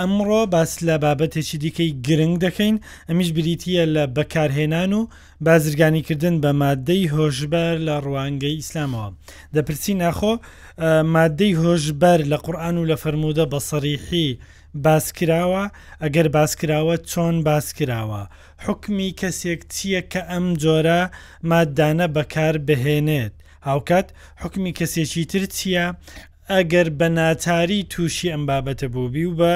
ئەمڕۆ باس لە بابەتێکی دیکەی گرنگ دەکەین، ئەمیش بریتییە لە بەکارهێنان و بازرگانیکردن بە ماددەی هۆشبەر لە ڕوانگەی ئیسلامەوە. دەپرسین ئاخۆ ماددەی هۆشبەر لە قورئان و لە فەرموودە بە سەڕیحی باس کراوە؟ ئەگەر باس کراوە چۆن باس کراوە؟ حوکمی کەسێک چییە کە ئەم جۆرە ماددانە بەکاربهێنێت؟ هاوکات حوکمی کەسێکی تر چییە؟ ئەگەر بە ناچاری تووشی ئەم بابەتە بووبی و بە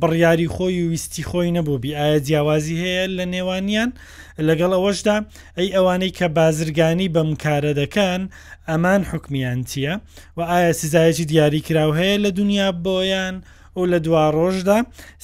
بڕیاری خۆی و ویستی خۆی نەبووبی ئایا جیاوازی هەیە لە نێوانیان؟ لەگەڵ ئەوەشدا ئەی ئەوانەی کە بازرگانی بەم کارە دەکەن ئەمان حوکمیان چییە؟ وە ئایا سزایەکی دیاریکراو هەیە لە دونیا بۆیان و لە دواڕۆژدا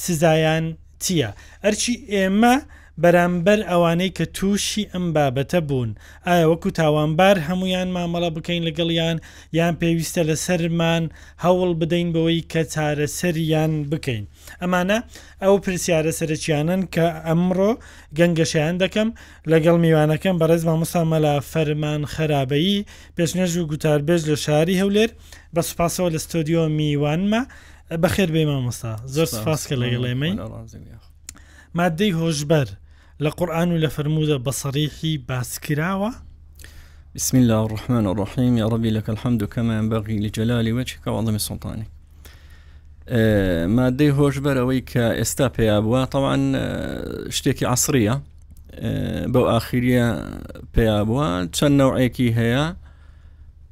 سزایان چییە؟ ئەرکی ئێمە بەرامبەر ئەوانەی کە تووشی ئەم بابەتە بوون، ئایا وەکو تاوانبار هەموویان مامەڵە بکەین لەگەڵیان، یان پێویستە لەسەرمان هەوڵ بدەین بەوەی کە چارەسەریان بکەین؟ ئەمانە ئەو پرسیارە سەرەکییانەن کە ئەمڕۆ گەنگەشەیان دەکەم لەگەڵ میوانەکەم بەڕێز مامۆستا مەلا فەرمان خەرابەیی، پێشنوێژ و گوتاربێژ لە شاری هەولێر، بە سوپاسەوە لە ستۆدیۆ میوانمە. بەخێربێی مامۆستا، زۆر سوپاس کە لەگەڵ ئێمەی. ماددەی هۆشبەر لە قورئان و لە فەرموودە بە سەڕیحی باس کراوە؟ بسم اللە الرحمن الرحیم یا ربی لەک الحمد کەما ينبغی لجلالی وجهک و عظم سلطانی مادەی هۆشبەر ئەوەی کە ئێستا پێیا بووە تاوان شتێکی عسریە بەو ئاخیریە پێیا بووە چەند نەوەیەکی هەیە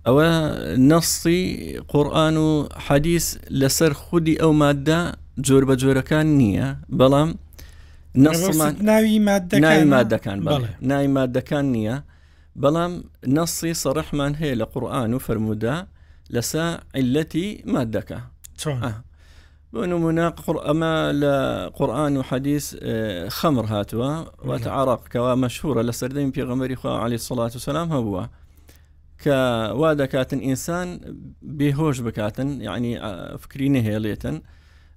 ئەوە نەستی قورآن و حەدیس لەسەر خودی ئەو مادە جۆر بە جۆرەکان نییە بەڵام نەسڵمان ناوی مادەکان ناوی مادەکان نییە بەڵام نەسی سەڕحمان هەیە لە قورآن و فرەرمودا لەسا عیلەتی مادەکە چۆن بۆ نمونە قڕ ئەمە لە قورآن و حەدیس خەمر هاتووە واتە عراقکەوە مەشهورە لە سەردەمی پێغەمەری خوا علی سڵات و سلام هەبووە کە وا دەکاتن ئینسان بێهۆش بکاتن یعنی فکری نەهێڵێتن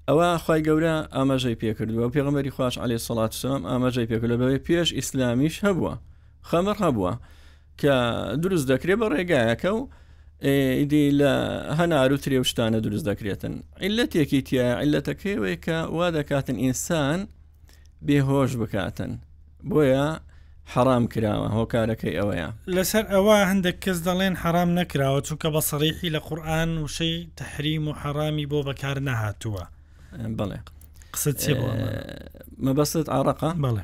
ئەوە خی گەورە ئاماژەی پێکردووە و پێغمەری خوش علی سڵات سلام ئاماژەی پێکردە بەوەی پێش ئیسلامیش هەبووە خەمر هەبووە کە دروست دەکرێت بە ڕێگایەکە و ئیدی لە هەنار و ترێ و شتانە دروست دەکرێتن عیلەتێکی تیا عیلەتەکەیەوەی کە وا دەکاتن ئینسان بێهۆش بکاتن بۆیە حەرام کراوە هۆکارەکەی ئەوەیە لەسەر ئەوە هەندێک کەس دەڵێن حەرام نەکراوە چونکە بە سەڕیحی لە قورآن وشەی تحریم و حەرامی بۆ بەکار نەهاتووە بڵێ قسە چێ مەبەست عراقا بڵێ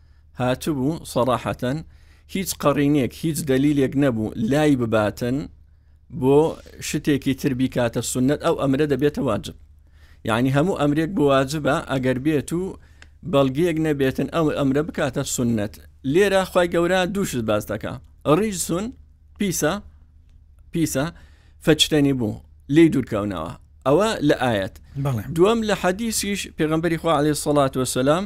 هاتبوو سەڕاحەتەن هیچ قەڕینێک هیچ دەلیلێک نەبوو لای بباتن بۆ شتێکی تر بیکاتە سنت ئەو ئەمرە دەبێتە واجب یعنی هەموو ئەمرێک بۆ واجبە ئەگەر بێت و بەڵگەیەک نەبێتن ئەو ئەمرە بکاتە سنت لێرە خی گەورە دووشت باز دەکە ڕیژ سون پیسە پیسە فەچتەنی بوو لی دوورکەونەوە ئەوە لە ئاەت دووەم لە حەدیسیش پێغمبەری خوا عليه سڵات وسلام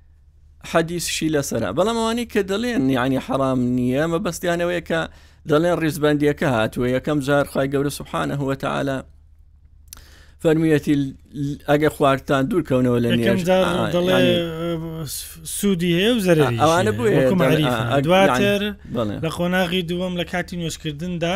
حەدیسشی لەسرە بەڵام ئەوانی کە دەڵێن نیانی حەرام نییە مە بەستیانەوەیە کە دەڵێن ڕیزبندیەکە هاتووە یەکەم جار خی گەورە سبحانە هوتەعاالە فەرمیەتی ئەگە خواردتان دوور کەونەوە لە نێ سوودی هەیە و زەرەری ئەوانە بۆ دواتر لە قۆناغی دووەم لە کاتی نوێشکردندا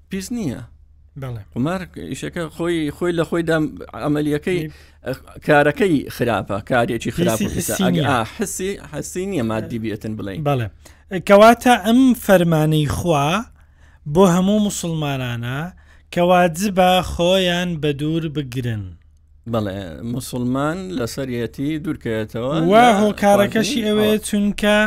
پیس نییە قمار ئیشەکە خۆی خۆی لە خۆیدا ئەمەلیەکەی کارەکەی خراپە کارێکی خراپی حسی حسی نییە مادی بێتن بڵێ بەڵێ کەواتە ئەم فەرمانەی خوا بۆ هەموو مسلمانانە کەواجبە خۆیان بە دوور بگرن بەڵێ مسلمان لەسەرەتی دوورکەوێتەوە وا هۆکارەکەشی ئەوەیە چونکە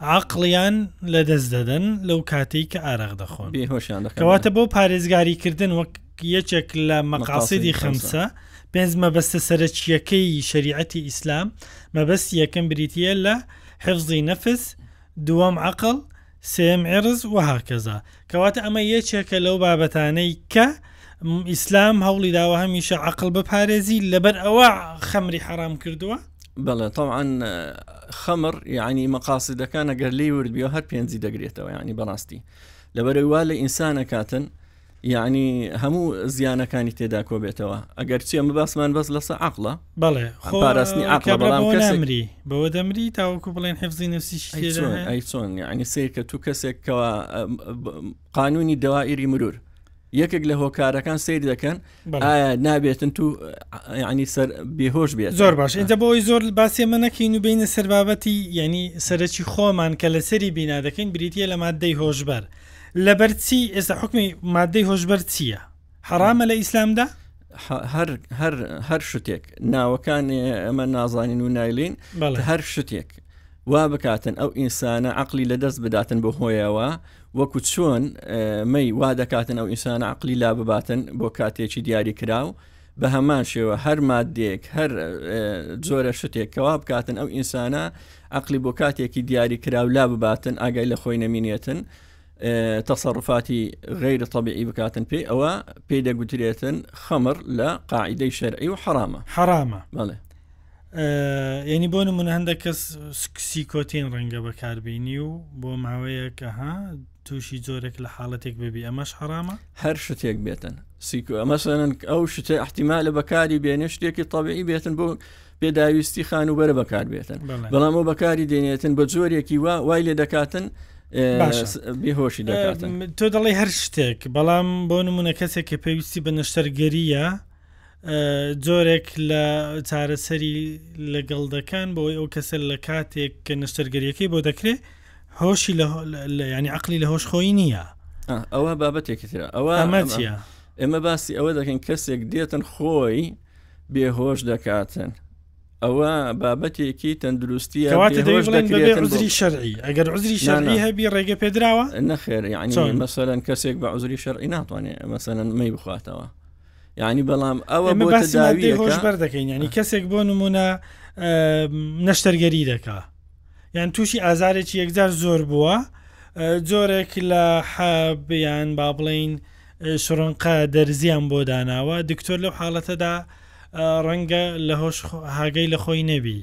عقلیان لەدەست دەدەن لەو کاتێک کە ئارەق دەخۆن بێهۆشیان دەکەواتە بۆ پارێزگاریکردن وەک یەکێک لە مەقاسیدی خەمسە پێنج مەبەستە سەرەکیەکەی شریعەتی ئیسلام مەبەست یەکەم بریتە لە حفظی نەفس دووەم عقل سێیەم عرض وهکذا کەواتە ئەمە یەکێکە لەو بابەتانەی کە ئیسلام هەوڵی داوە هەمیشە عقل بپارێزی لەبەر ئەوە خەمری حرام کردووە بەڵێ طبعاان خەمر یعنی مەقاصدەکان ئەگەر لی وردبیەوە هەر پێنجی دەگرێتەوە ینی بەڕاستی لەبەرەوە لە ئینسانە کاتن یعنی هەموو زیانەکانی تێدا کۆبێتەوە ئەگەر چی ئەمە باسمان بەس لەسە عقلە بەڵێ خۆ پاراستنی عقلە کابرا بەڵام بەوە کەسێک نامری بەوە دەمری تاوەکو بڵێن حفزی نووسیشی ئەی تێدا چۆن هەیە. ئەی چۆن یعنی سیرکە تو کەسێک کەوا ئەم، ب- قانونی دەوائری مرور یەکێک لە هۆکارەکان سیر دەکەن بەڵێ. ئایا نابێتن تو یعنی سەر بێهۆش بێت زۆر باش ئینجا بۆی زۆر باسی ئەمە نەکەین و بینە سەربابەتی یعنی سەرەکی خۆمان کە لەسەری بینا دەکەین بریتە لە مادەی هۆشبەر لەبەر چی ئێستا حکمی مادەی هۆشبەر چییە حەرامە لە ئیسلامدا هەر شتێک ناوەکان ئەمە نازانین و نایلین هەر شتێک وا بکاتن ئەو ئینسانە عقلی لە دەست بداتن بۆ هۆیەوە وەکو چۆن مەی وا دەکاتن ئەو ئینسانە عقلی لا بباتن بۆ کاتێکی دیاری کراو بە هەمان شێوە هەر ماددەیەک هەر جۆرە شتێک کەوا بکاتن ئەو ئینسانە عقلی بۆ کاتێکی دیاری کراو لا بباتن ئاگای لە خۆی نەمینێتن تەسەڕفاتی غیر طبیعی بکاتن پێی ئەوە پێی دەگوترێتن خەمر لە قاعدەی شەرعی و حرامە حرامە بەڵێ ینی بۆ نمونە هەندە کەس سیکۆتین ڕەنگە بەکاربیینی و بۆ ماوەیەکە ها تووشی جۆرێک لە حاڵەتێک ببی ئەمەش حرامە هەر شتێک بێتن سیکو ئەمەسەن ئەو شتە احتیمالە بەکاری بێنێ شتێکی طبعی بێتن بۆ پێداویستی خان و بەرە بەکار بێتن بەڵام ئەو بەکاری دێنێتن بە جۆرێکی وا وای لێ دەکاتن بێهۆشی دەکاتن تۆ دەڵی هەر شتێک بەڵام بۆ نمونە کەسێک کە پێویستی بە نەشتەرگەریە جۆرێک لە چارەسەری لەگەڵ دەکەن بۆی ئەو کەسە لە کاتێک کە نەشتەرگەریەکەی بۆ دەکرێت هۆشی ینی عقلی لە هۆش خۆی نییە ئەوە بابەتێکی ترە ئەوە ئەمەچە ئێمە باسی ئەوە دەکەین کەسێک دێتن خۆی بێهۆش دەکاتن ئەوە بابەتێکی تەندروستیە عزری شەرعی ئەگەر عزری شەرعی هەبی ڕێگە پێدراوە نەخێر یعنی مەسەرەن کەسێک بە عزری شەرعی ناتوانێت مەسەرەن مەی بخواتەوە یعنی بەڵام ئەوە بەردەکەین ینی کەسێک بۆ نمونە نەشتەرگەری دەکات یان تووشی ئازارێکی یەکجار زۆر بووە جۆرێک لە حەبیان با بڵین شڕۆنقە دەرزیان بۆ داناوە دکتۆر لەو حاڵەتەدا ڕەنگە لە هۆش هاگەی لە خۆی نەبی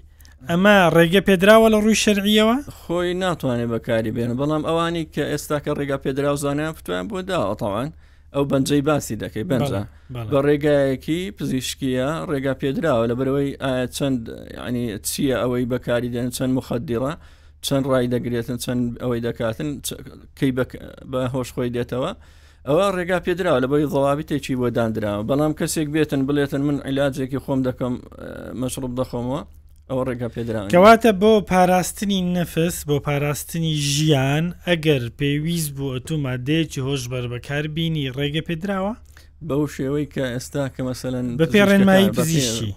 ئەمە ڕێگە پێدراوە لە ڕووی شەرعیەوە خۆی ناتوانێت بەکاری بێنە بەڵام ئەوانی کە ئێستا کە ڕێگا پێدراوزانیان فتوان بۆ داوەتەوان ئەو بەنجەی باسی دەکەی بەنجە بە ڕێگایەکی پزیشکیە ڕێگا پێدراوە لە بەرەوەی ئایا چەند ینی چییە ئەوەی بەکاری دێن چەند مخدیڕە چەند ڕای دەگرێتن چەند ئەوەی دەکاتن کەی بە هۆش خۆی دێتەوە ئەوە ڕێگا پێدراوە لە بەی ضوابتێکی بۆ دانراوە بەڵام کەسێک بێتن بڵێتن من عیلاجێکی خۆم دەکەم مەشڕب دەخۆمەوە ئەوە ڕێگا پێدرا کەواتە بۆ پاراستنی نەفس بۆ پاراستنی ژیان ئەگەر پێویست بوو ئەتو مادەیەکی هۆش بەر بەکار بینی ڕێگە پێدراوە بەو شێوەی کە ئێستا کە مەسەەن بە پێ ڕێنمایی پزیشی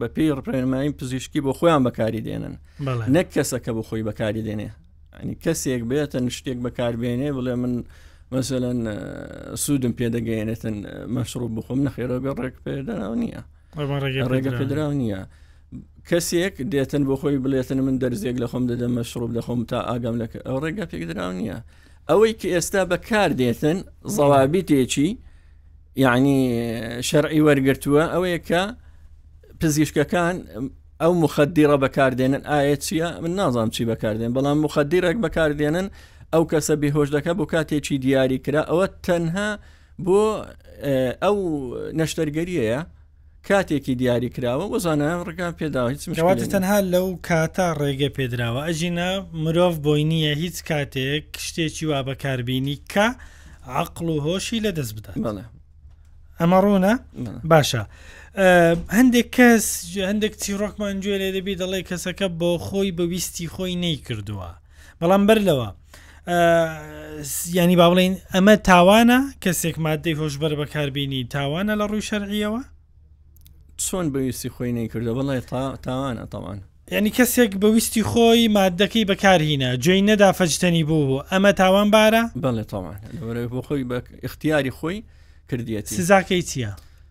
بە پێی ڕێنمایی پزیشکی بۆ خۆیان بەکاری دێنن نەک کەسەکە بۆ خۆی بەکاری دێنێ ئەنی کەسێک بێتن شتێک بەکاربێنێ بڵێ من مەسەەن سوودم پێدەگەێنێتن مەشڕوب بخۆم نەخێرەوە بێ ڕێک پێدراو نییە ڕێگەپێدراو نییە کەسێک دێتن بۆ خۆی بڵێتن من دەرزێک لە خۆم دەدەم مەشڕوب لە خۆم تا ئاگام لەکە ئەو ڕێگە پێکدراو نییە ئەوەی کە ئێستا بەکار دێتن زەوابی تێکی یعنی شەرعی وەرگتووە ئەوەیە کە پزیشکەکان ئەو مخدیڕە بەکاردێنن ئایا چییە من نازانام چی بەکاردێن بەڵام مخدیرێک بەکاردێنن ئەو کەسە بێهۆش دەکە بۆ کاتێکی دیاری کرا ئەوە تەنها بۆ ئەو نەشتەرگەریەیە کاتێکی دیاری کراوە بۆ زانایان ڕگان پێداوە هیچ مشکلات تەنها لەو کاتە ڕێگە پێدراوە ئەژینە مرۆڤ بۆی نییە هیچ کاتێک شتێکی وا بەکاربیینی کە عقل و هۆشی لە دەست بدات بەڵێ ئەمە ڕوونە باشە هەندێک کەس هەندێک چیرۆکمان گوێ لێ دەبی دەڵێ کەسەکە بۆ خۆی بە ویستی خۆی نەی کردووە بەڵام بەر لەوە ینی با بڵین ئەمە تاوانە کەسێک مادەی هۆشبەر بەکاربیینی تاوانە لە ڕووی شەرعیەوە چۆن بەویستی خۆی نەیکردە بڵێ تا تاوانە تاوان ینی کەسێک بەویستی خۆی مادەکەی بەکارهینە جێی نەدا فەجتەنی بوو بوو ئەمە تاوان بارە بەڵێ تاوان بۆ خۆی بە اختیاری خۆی کردیە سزاکەی چییە؟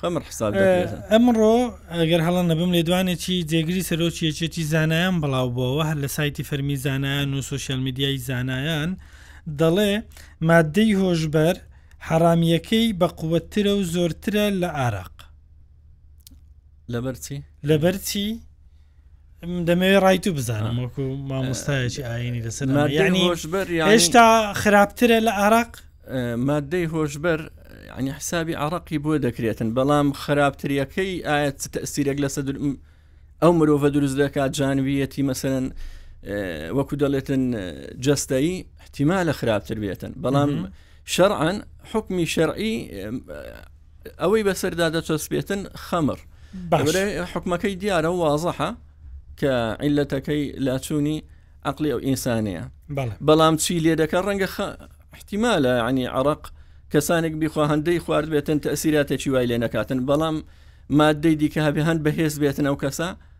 خەمر حساب دەکرێت. ئەمڕۆ ئەگەر هەڵە نەبم لێدوانێکی جێگری سەرۆکی یەکێتی زانایان بڵاوبووەوە هەر لە سایتی فەرمی زانایان و سوسیال میدیای زانایان دەڵێ ماددەی هۆشبەر حەڕامییەکەی بەقوەتترە و زۆرترە لە ئارەق. لەبەرچی؟ لەبەرچی؟ دەمەوێت ڕای تو بزانم وەکو مامۆستایەکی ئاینی لەسەر ینی هۆشبەر هێشتا خراپترە لە عراق مادەی هۆشبەر ینی حسابی عراقی بۆ دەکرێتن بەڵام خراپتریەکەی ئاەت تەسیرێک لەسەر ئەو مرۆڤە دروست دەکات جانویەتی مەسەرەن وەکو دەڵێتن جستایی احتیما لە خراپتر بێتن بەڵام شەرعان حکمی شەرعی ئەوەی بەسەردا دەچەسپێتن خەمر حکومەکەی دیارە و وازەحە کە عیلەتەکەی لاچوونی عقلی ئەو ئینسانەیە بەڵام چی لێ دەکە ڕەنگە احتیمالە عنی عراق کەسانێک بیخوا هەندەی خوارد بێتن تەسیراتێکی وای لێ نەکاتن بەڵام مادەی دیکە هەبێ هەند بەهێز بێتن ئەو کەسە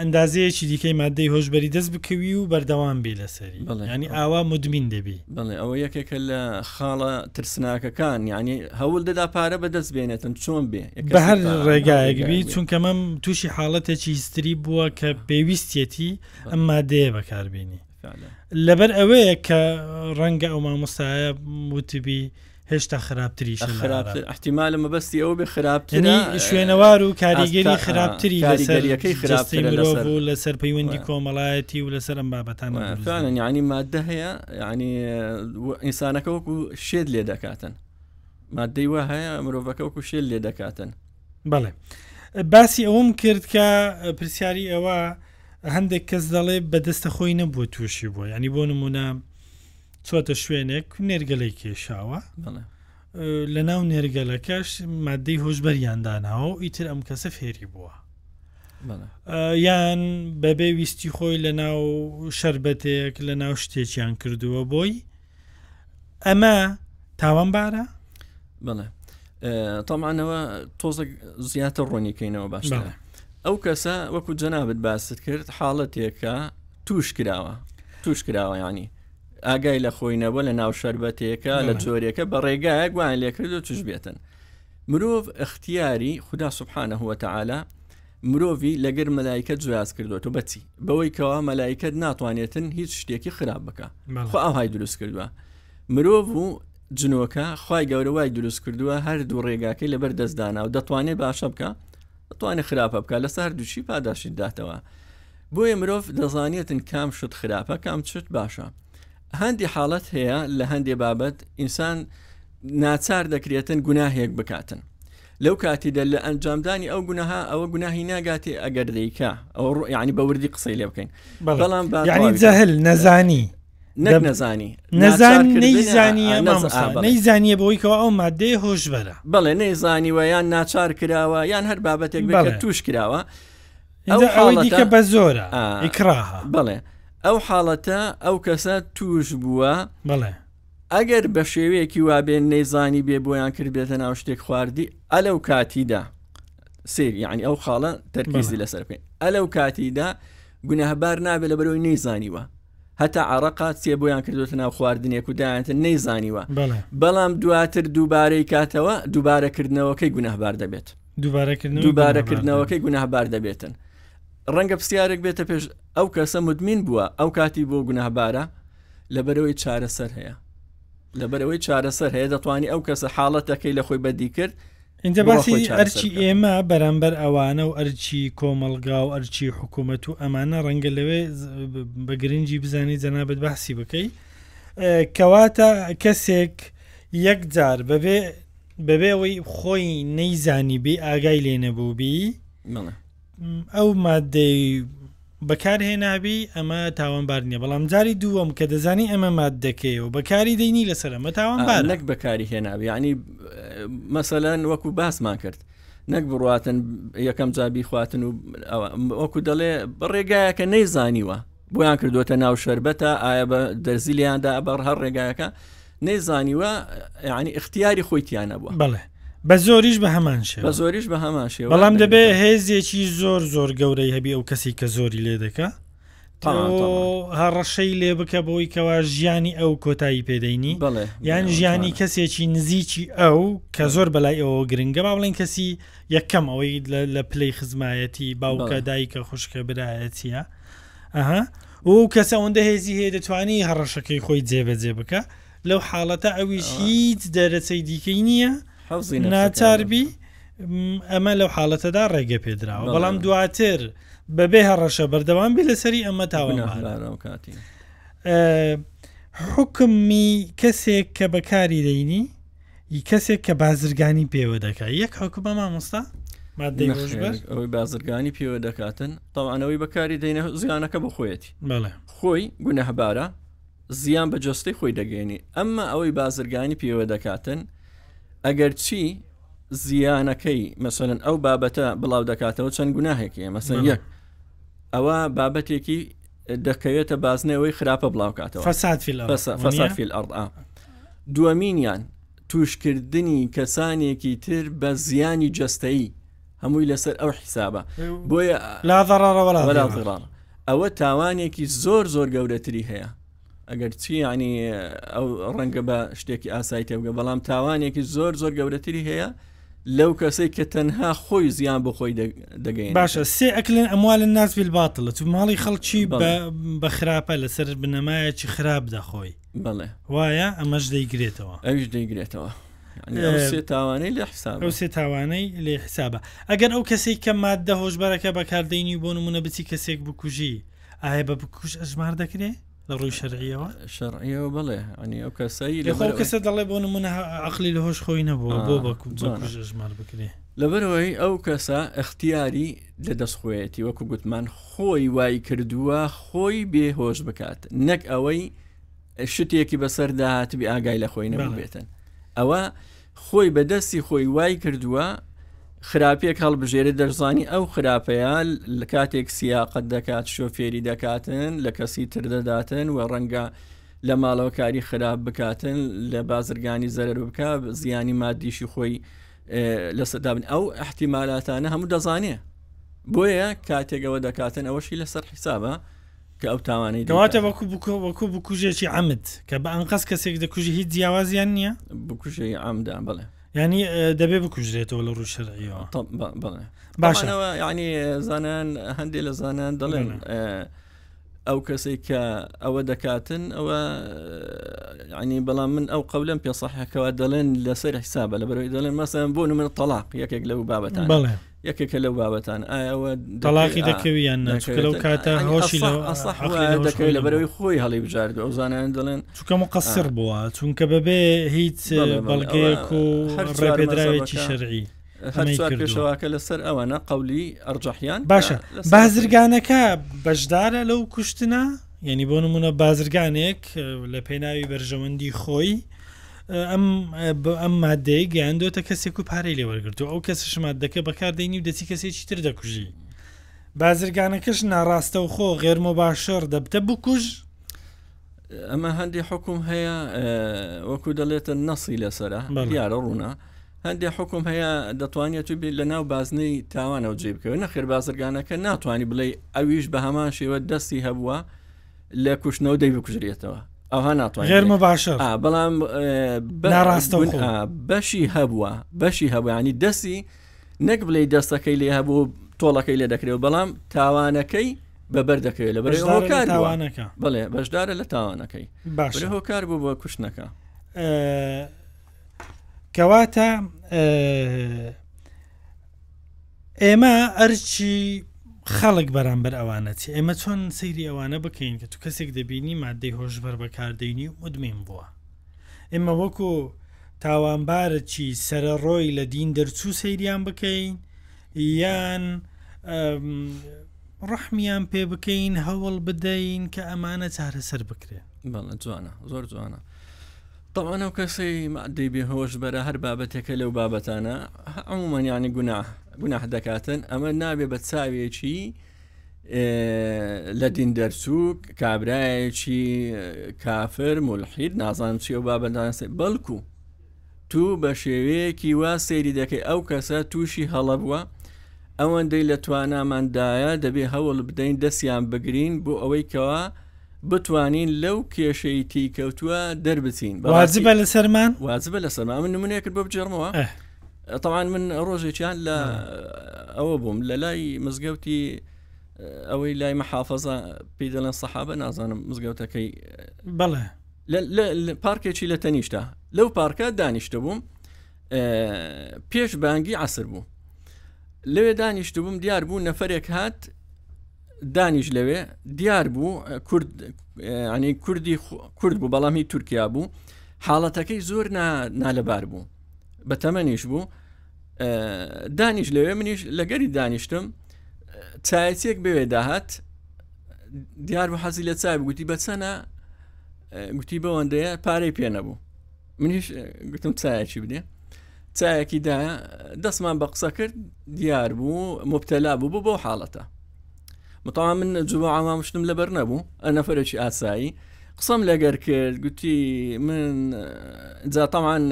ئەندازەیەکی دیکەی مادەی هۆشببەری دەست بکەوی و بەردەوام بی لەسەری ینی ئاوا مدمین دەبی بڵێ ئەوە یەکێکە لە خاڵە ترسناکەکان ینی هەول دەدا پارە بەدەست بێنێتن چۆن بێ بە هەر ڕێگایەک بی چونکە مەم تووشی حاڵەتێکی هیستری بووە کە پێویستەتی ئەم مادەیە بەکاربیێنی لەبەر ئەوەیە کە ڕەنگە ئەو مامۆستایە وتبی هێشتا خراپتریشە خراپتر لەعێراق. ئیحتیمالە مەبەستی ئەوە بێ خراپترە یەنی شوێنەوار و کاریگەری ئاستا- خراپتری لەسەر کاریگەریەکەی جەستەی خراپترە مرۆڤ لەسەر- و لەسەر پەیوەندی وە. کۆمەڵایەتی و لەسەر ئەم بابەتانە دروست فعلا دەبێت. یعنی مادە هەیە یعنی و ئینسانەکە وەکو شێت لێ دەکاتن مادەی وا هەیە مرۆڤەکە وەکو شێت لێ دەکاتن بەڵێ باسی ئەوەم کرد کە پرسیاری ئەوە هەندێک کەس دەڵێ بەدەستە خۆی نەبووە تووشی بووە ینی بۆ نمونە چۆتە شوێنێک نێرگەلەی کێشاوە لە ناو نێرگەلەکەش مادەی هۆشبەریان داناوە و ئیتر ئەم کەسە فێری بووە یان بەبێ ویستی خۆی لە ناو شربەتێک لە ناو شتێکیان کردووە بۆی ئەمە تاوان بارە بڵێ تەمانەوە تۆزە زیاتر ڕۆنیکەینەوە باشە ئەو کەسە وەکو جەنابەت باست کرد حاڵەتێکە توش کراوە توش کراوە ینی ئاگای لە خۆی نەبوو لە ناو شربەتێکە لە جۆرێکە بە ڕێگایەک وان لێکرد و چش بێتن مرۆڤ اختیاری خدا سبحانە هوتەعاالە مرۆڤی لەگەر مەلایکە جیاز کردوەوە بەچی بەوەی کەوا مەلایکت ناتوانێتن هیچ شتێکی خراپ بکە خۆ ئاهای دروست کردووە مرۆڤ و جنۆکە خی گەورە وای دروست کردووە هەردوو ڕێگاکەی لەبەر دەستدانا و دەتوانێت باشە بکە توانێت خراپە بکات لەسە هەردووچی پاداشت داتەوە بۆیە مرۆڤ دەزانێتن کام شت خراپە کام چت باشە هەندی حاڵەت هەیە لە هەندێ بابەت ئینسان ناچار دەکرێتن گوناهێک بکاتن لەو کاتیدا لە ئەنجامدانی ئەو گوناها ئەوە گوناهی ناگاتێ ئەگەر دیکە ئەو ڕوئیانی بەوردی قسەی لێ بکەین بەڵام جاهل نەزانی نەیزانیە بۆیکەوە ئەو مادەی هۆشبەرە بڵێ نەیزانیوە یان ناچار کراوە یان هەر بابەتێک بە توش کراوە ئەوەی دیکە بە زۆرە ئیکرا بڵێ ئەو حاڵەتە ئەو کەسە توش بووە بڵێ ئەگەر بە شێوەیەکی وابێن نەیزانی بێ بۆیان کردبێتە ناو شتێک خواردی ئەلە و کاتیدا سیر یعنی ئەو خاڵە تەرکیزی لەسەر بکەین ئەلە و کاتیدا گوناهبار نابێت لە بەرەوەی نەیزانیوە هەتا عراقا چێ بۆیان کردوتە ناو خواردنێک و دایانتە نەیزانیوە بەڵام دواتر دووبارەی کاتەوە دووبارەکردنەوەکەی گوناهبار دەبێت دووبارەکردنەوەکەی گوناهبار دەبێتن ڕەنگە پرسیارێک بێتە پێش ئەو کەسە مدمین بووە ئەو کاتی بۆ گوناهبارە لەبەرەوەی چارەسەر هەیە لەبەرەوەی چارەسەر هەیە دەتوانانی ئەو کەسە حاڵەتەکەی لە خۆی بەدی کرد ئینجا باسی ئەرچی ئێمە بەرامبەر ئەوانە و ئەرچی کۆمەلگا و ئەرچی حکوومەت و ئەمانە ڕەنگە لەوێ بە گرنگی بزانی جەنابەت باسی بکەی کەواتە کەسێک یەک جار بەبێ بەبێ ئەوەی خۆی نەیزانی بێ ئاگای لێ نەبوو بی ئەو مادەی بەکارهێنابی ئەمە تاوانبار نییە بەڵام جاری دووەم کە دەزانی ئەمە مادەکەی و بەکاری دەینی لەسەر ئەمە تاوانبار نەک بەکاری هێناوی ینی مەسەلەن وەکو باسمان کرد نەک بڕاتن یەکەم جابی خواتن و وەکو دەڵێ بەڕێگایەکە نەیزانیوە بۆیان کردوتە ناو شربەتە ئایا بە دەرزی لیاندا بە هەر ڕێگایەکە نەیزانیوە ینی اختیاری خۆیتیانە بووە بڵێ بە زۆریش بە هەمان شێ بە زۆریش بە هەمان شێ بەڵام دەبێ هێزێکی زۆر زۆر گەورەی هەبی ئەو کەسی کە زۆری لێ دەکە هەڕەشەی لێ بکە بۆی کەوا ژیانی ئەو کۆتایی پێدەینی بڵێ یان ژیانی کەسێکی نزیکی ئەو کە زۆر بەلای ئەوە گرنگە با بڵێن کەسی یەکەم ئەوەی لە پلەی خزمایەتی باوکە دایکە خوشکە برایەتە ئەها و کەس ئەوەندە هێزی هەیە دەتوانی هەڕەشەکەی خۆی جێبەجێ بکە لەو حاڵەتە ئەویش هیچ دەرەچەی دیکەی نییە حەوزی نەفسەکە ناچاربی م، ئەمە لەو حاڵەتەدا ڕێگە پێدراوە بەڵێ. بەڵام دواتر بەبێ هەڕەشە بەردەوام بێ لەسەری ئەمە تاوان گوناهبارە و کاتی حکمی کەسێک کە بەکاری دەینی ی کەسێک کە بازرگانی پێوە دەکات یەک حکومە مامۆستا ئەوەی بازرگانی پێوە دەکاتن تاوانەوەی بەکاری دەینە زیانەکە بخۆیەتی خۆی گونەهبارە زیان بە جۆستەی خۆی دەگەێنی ئەمما ئەوەی بازرگانی پێوە دەکاتن ئەگەر چی زیانەکەی مەسەن ئەو بابەتە بڵاو دەکاتەوە چەند گوناهێکی مەسەن یەک ئەوە بابەتێکی دەکەوێتە بازنەی ئەوەی خراپە بڵاوکاتەوە فساد فی الارض فس- فساد وەنیە؟ فی الارض آه. دووەمینیان توشکردنی کەسانێکی تر بە زیانی جەستەیی هەمووی لەسەر ئەو حیسابە بۆیە لا ضرر ولا ولا ضرر ضرار ئەوە تاوانێکی زۆر زۆر گەورەتری هەیە ئەگەر چی ینی ئەو ڕەنگە بە شتێکی ئاسای تێبگە بەڵام تاوانێکی زۆر زۆر گەورەتری هەیە لەو کەسەی کە تەنها خۆی زیان بۆ خۆی دەگەین باشە سێ ئەکلن ئەموال الناس بالباطل تو ماڵی خەڵکی بە خراپە لەسەر بنەمایەکی خراپ دەخۆی بڵێ وایە ئەمەش دەیگرێتەوە ئەوش دەیگرێتەوە سێ تاوانەی لە حساب ئەو سێ تاوانەی لێ حسابە ئەگەر ئەو کەسێک کە مادە هۆشبەرەکە بەکاردەینی بۆ نمونە بچی کەسێک بکوژی ئایا بە بکوژ ئەژمار دەکرێ لە ڕووی شەرعیەوە شەرعیەوە بڵێ ئەنی ئەو کەسایی لە کەسە دەڵێ بۆ منە عقلی لە هۆش خۆی نەبووە بۆ بەژمار بکرێ لەبەرەوەی ئەو کەسە اختیاری لە دەستخۆیەتی وەکو گوتمان خۆی وای کردووە خۆی بێهۆش بکات نەک ئەوەی شتێکی بەسەر داهاتبی ئاگای لە خۆی نەبێتن ئەوە خۆی بە دەستی خۆی وای کردووە خراپیەک هەڵبژێرێ دەشزانی ئەو خراپەیە لە کاتێک سیاقەت دەکات شۆفێری دەکاتن لە کەسی تر دەداتن و ڕەنگە لە ماڵەوە کاری خراپ بکاتن لە بازرگانی زەرەر بکە زیانی مادیشی خۆی لە سەدابن ئەو احتیمالاتانە هەموو دەزانێ بۆیە کاتێکەوە دەکاتن ئەوەشی لەسەر حیسابە کە ئەو تاوانەی کەواتە وەکو بکۆ وەکو بکوژێکی ئەمد کە بە ئەنقەس کەسێک دەکوژی هیچ جیاوازیان نییە بکوژی ئامدا بڵێ ینی دەبێ بکوژرێتەوە لە ڕوو شەرەوە بڵێ باشەوە ینی زانان هەندێک لە زانان دەڵێن ئەو کەسێک کە ئەوە دەکاتن ئەوە ینی بەڵام من ئەو قەولم پێ سەحەکەەوە دەڵێن لەسەر حسابە لە بەرەوەی دەڵێن مەسەن بۆ من تەلاق یەکێک لەو بابەتان یەکێکە لەو بابەتان ئایەوە تەلاقی دەکەوی یان ناچکە لەو کاتە هۆشی دەکەوی لە بەرەوەی خۆی هەڵی بژارد ئەو زانیان دەڵێن چونکە مقەسر بووە چونکە بەبێ هیچ بەڵگەیەک و ڕێپێدراوێکی شەرعی پێشەواکە لەسەر ئەوانە قولی ئەرجەحیان باشە بازرگانەکە بەشدارە لەو کوشتنە یعنی بۆ نمونە بازرگانێک لە پێناوی بەرژەوەندی خۆی ئەم بە ئەم مادەیە گەیاندۆتە کەسێک و پارەی لێ وەرگتو ئەو کەسش مادەکە بەکاردەینی و دەچی کەسێکی تر دەکوژی بازرگانەکەش ناڕاستەوخۆ غێرمۆ باشەڕ دەبتە بکوژ ئەمە هەندی حکوم هەیە وەکو دەڵێتە نەسی لەسرە دیارە ڕوونە هەندێ حکوم هەیە دەتوانێت و بێت لە ناو بازنەی تاوانەوە جێ بکەوە نەخێر بازرگانەکە ناتوانانی بڵێ ئەویش بە هەمان شێوە دەستی هەبووە لە کوشتنەوە دەی بکوژرێتەوە ئەوها ناتوانێمە باشە بەڵام بەڕاستە بەشی هەبووە بەشی هەبووانی دەستی نەک بڵێ دەستەکەی لێ هەبوو تۆڵەکەی لێ دەکرێت بەڵام تاوانەکەی بەبەر دەکەوێت لە بەرێکار تاوانەکە بڵێ بەشدارە لە تاوانەکەی باش هۆکار بوو بۆ کوشتنەکە کەواتە ئێمە ئەرچی خەڵک بەرامبەر ئەوانە چی ئێمە چۆن سەیری ئەوانە بکەین کە تو کەسێک دەبینی مادەی هۆشبەر بەکاردەینی مدمین بووە ئێمە وەکو تاوانبارەکی سرە ڕۆی لە دین دەرچوو سەیریان بکەین یان ڕەحمیان پێ بکەین هەوڵ بدەین کە ئەمانە چارەسەر بکرێن بەڵە جوانە زۆر جوانە. تەبعەن ئەو کەسەی مادەی بێ هۆش بەرە هەر بابەتێکە لەو بابەتانە عمومەن یانی گوناح گوناح دەکاتن ئەمە نابێ بە چاوێکی لە دین دەرچوو کابراایەکی کافر ملحید نازان چی و بابەدان بەڵکو تو بە شێوەیەکی وا سەیری دەکەی ئەو کەسە تووشی هەڵە بووە ئەوەندەی لە تواناماندایە دەبێ هەوڵ بدەین دەستیان بگرین بۆ ئەوەی کەوا بتوانین لەو کێشەی تیکەوتووە دەربچین واجبە لەسەرمان واجبە لەسەرمان من نمونێکرد بۆ بجێڕمەوە تەوان من ڕۆژێکیان لە ئەوە بووم لە لای مزگەوتی ئەوەی لای مەحافظە پێ دەڵێن سەحابە نازانم مزگەوتەکەی بڵێ لە پارکێکی لە تەنیشتا لەو پارکە دانیشتە بووم پێش بانگی عسر بوو لەوێ دانیشت بووم دیار بوو نەفرێک هات دانیش لەوێ دیار بوو کورد ینی کوردی کورد بوو بەڵامی تورکیا بوو حاڵەتەکەی زۆر نالەبار بوو بە تەمەنیش بوو دانیش لەوێ منیش لەگەری دانیشتم چایەتێک بوێ داهات دیار بە حەزی لە چای بگوتی بە چەنە گوتی بەوەندەیە پارەی پێ نەبوو منیش گوتم چایەکی بدێ چایەکی دا دەستمان بە قسە کرد دیار بوو مبتەلا بوو بۆ بۆ حاڵەتە متەوا من جووە ئامامشتم لەبەر نەبوو ئە نەفرەکی ئاسایی قسەم لەگەر کرد گوتی من جاتەوان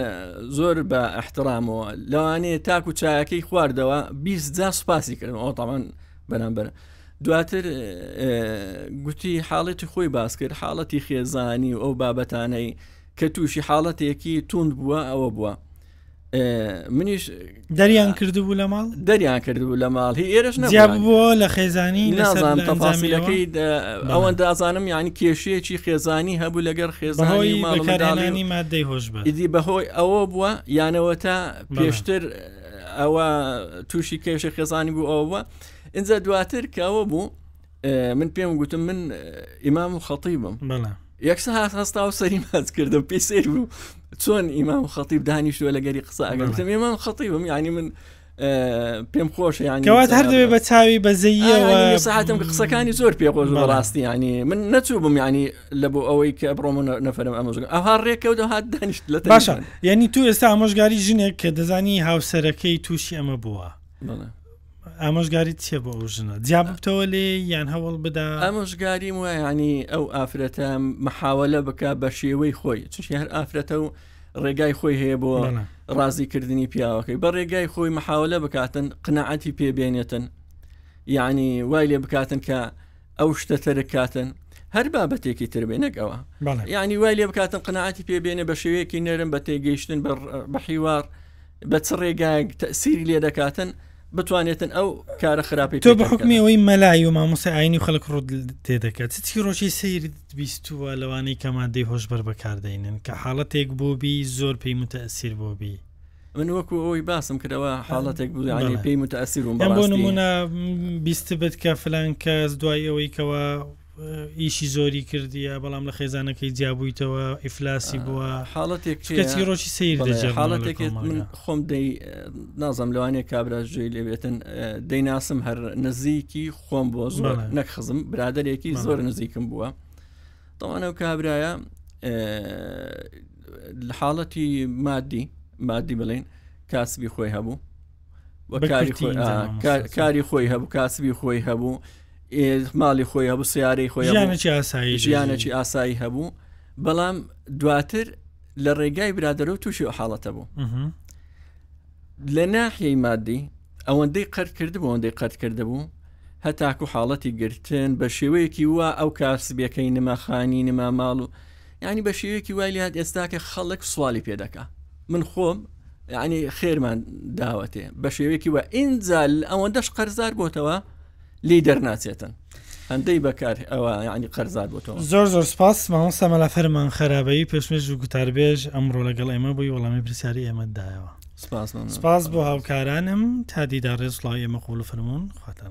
زۆر بە احترامەوە لەوانەیە تاکو چایەکەی خواردەوە بیست جا سوپاسی کردم ئەو تاوان بەرامبەر دواتر گوتی حاڵەتی خۆی باس کرد حاڵەتی خێزانی و ئەو بابەتانەی کە تووشی حاڵەتێکی توند بووە ئەوە بووە منیش دەریان کردبوو لە ماڵ دەریان کردبوو لە ماڵ هی ئێرش نەبووە لە خێزانی نازان تەفاسیلەکەی ئەوەندە ئازانم یعنی کێشەیەکی خێزانی هەبوو لەگەر خێزانی ماڵەکانی مادەی هۆش بەدی بەهۆی ئەوە بووە یانەوە تا پێشتر ئەوە تووشی کێشە خێزانی بوو ئەوە بووە ئینجا دواتر کەەوە بوو من پێم گوتم من ئیمام و خەتیبم یەکسە هاات هەستا و سەری ماز کردم پێ سێر بوو چۆن ئیمام و خەتیب دانیشتوە لە گەری قسە ئەگەم ئێمام خەتیبم ینی من پێم خۆش یانیوات هەر دەبێ بە چاوی بەزەیەوە ساعتم کە قسەکانی زۆر پێ خۆش بەڕاستی ینی من نەچوو بم ینی لە بۆ ئەوەی کە بڕۆم نەفرم ئەمەژ ئەها ڕێکەوت هاات دانیشت لە باشە یعنی تو ئێستا ئەمەژگاری ژنێک کە دەزانی هاوسەرەکەی تووشی ئەمە بووە ئامۆژگاری چێ بۆ ئەو ژنە جیا ببتەوە لێ یان هەوڵ بدا ئامۆژگاریم وە ینی ئەو ئافرەتە محاولە بک بە شێوەی خۆی چشی هەر ئافرەتە و ڕێگای خۆی هەیە بۆ ڕازیکردنی پیاوەکەی بە ڕێگای خۆی محاولە بکاتن قنەعەتی پێبێنێتن یعنی وای لێ بکاتن کە ئەو شتە تەرکاتن هەر بابەتێکی تر بێ نەک ئەوە یعنی وای لێ بکاتن قنەعاتی پێ بێنە بە شێوەیەکی نەرم بە تێگەیشتن بە حیوار بە چ ڕێگایەک سیری لێ دەکاتن بتوانێتن ئەو کارە خراپی تۆ بە حکمەوەی مەلای و مامۆسە ئاینی خەڵک ڕوود تێ دەکات چی ڕۆژی سیر بیستووە لەوانەی کە مادەی هۆشبەر بەکاردێنن کە حاڵەتێک بۆبی زۆر پێی متەسیر بۆبی من وەکو ئەوی باسم کردەوە حاڵەتێک بووانی پێی متەسیرون بۆ نمونە بیستبت کە فلان کەس دوای ئەوەی کەەوە ئیشی زۆری کردیە بەڵام لە خێزانەکەی جیابوویتەوە ئیفلاسی بووە حاڵەتێک کەچی ڕۆژی سیر حاڵەتێک من خۆم دەی نازم لەوانێ کابرا جوێی لێبێتن دەیناسم هەر نزیکی خۆم بۆ زۆر نەخزم برادێکی زۆر نزیکم بووە. تاوان ئەو کابرایە حاڵەتی مادی مادی بڵین کاسبی خۆی هەبوو کاری خۆی هەبوو کاسبی خۆی هەبوو ماڵی خۆی هەبوو سیارەی خۆی ژیانێکی ئاسایی ژیانێکی ئاسایی هەبوو بەڵام دواتر لە ڕێگای برادەرە و تووشی حاڵەتە بوو لە ناحیەی مادی ئەوەندەی قەرت کردبوو ئەوەندەی قەرت کردبوو هەتاکو حاڵەتی گرتن بە شێوەیەکی وا ئەو کاسبیەکەی نماخانی نما ماڵ و ینی بە شێوەیەکی وای لات ئێستاکە خەڵک سوالی پێدەکە من خۆم ینی خێرمان داوەتێ بە شێوەیەکی وە ئینجا ئەوەندەش قەرزار بۆتەوە لی دەرناچێتن هەندەی بەکار ئەوە ینی قەرزار بۆتەوە زۆر زۆر سپاس مامۆستا مەلا فەرمان خراپەی پێشمێژ و گوتاربێژ ئەمڕۆ لەگەڵ ئێمە بووی وەڵامی پرسیاری ئێمەدایەوە سپاس بۆ هاوکارانم تا دیدا ڕێز سڵاوی ئێمە قوڵ فەرمونون خواتان.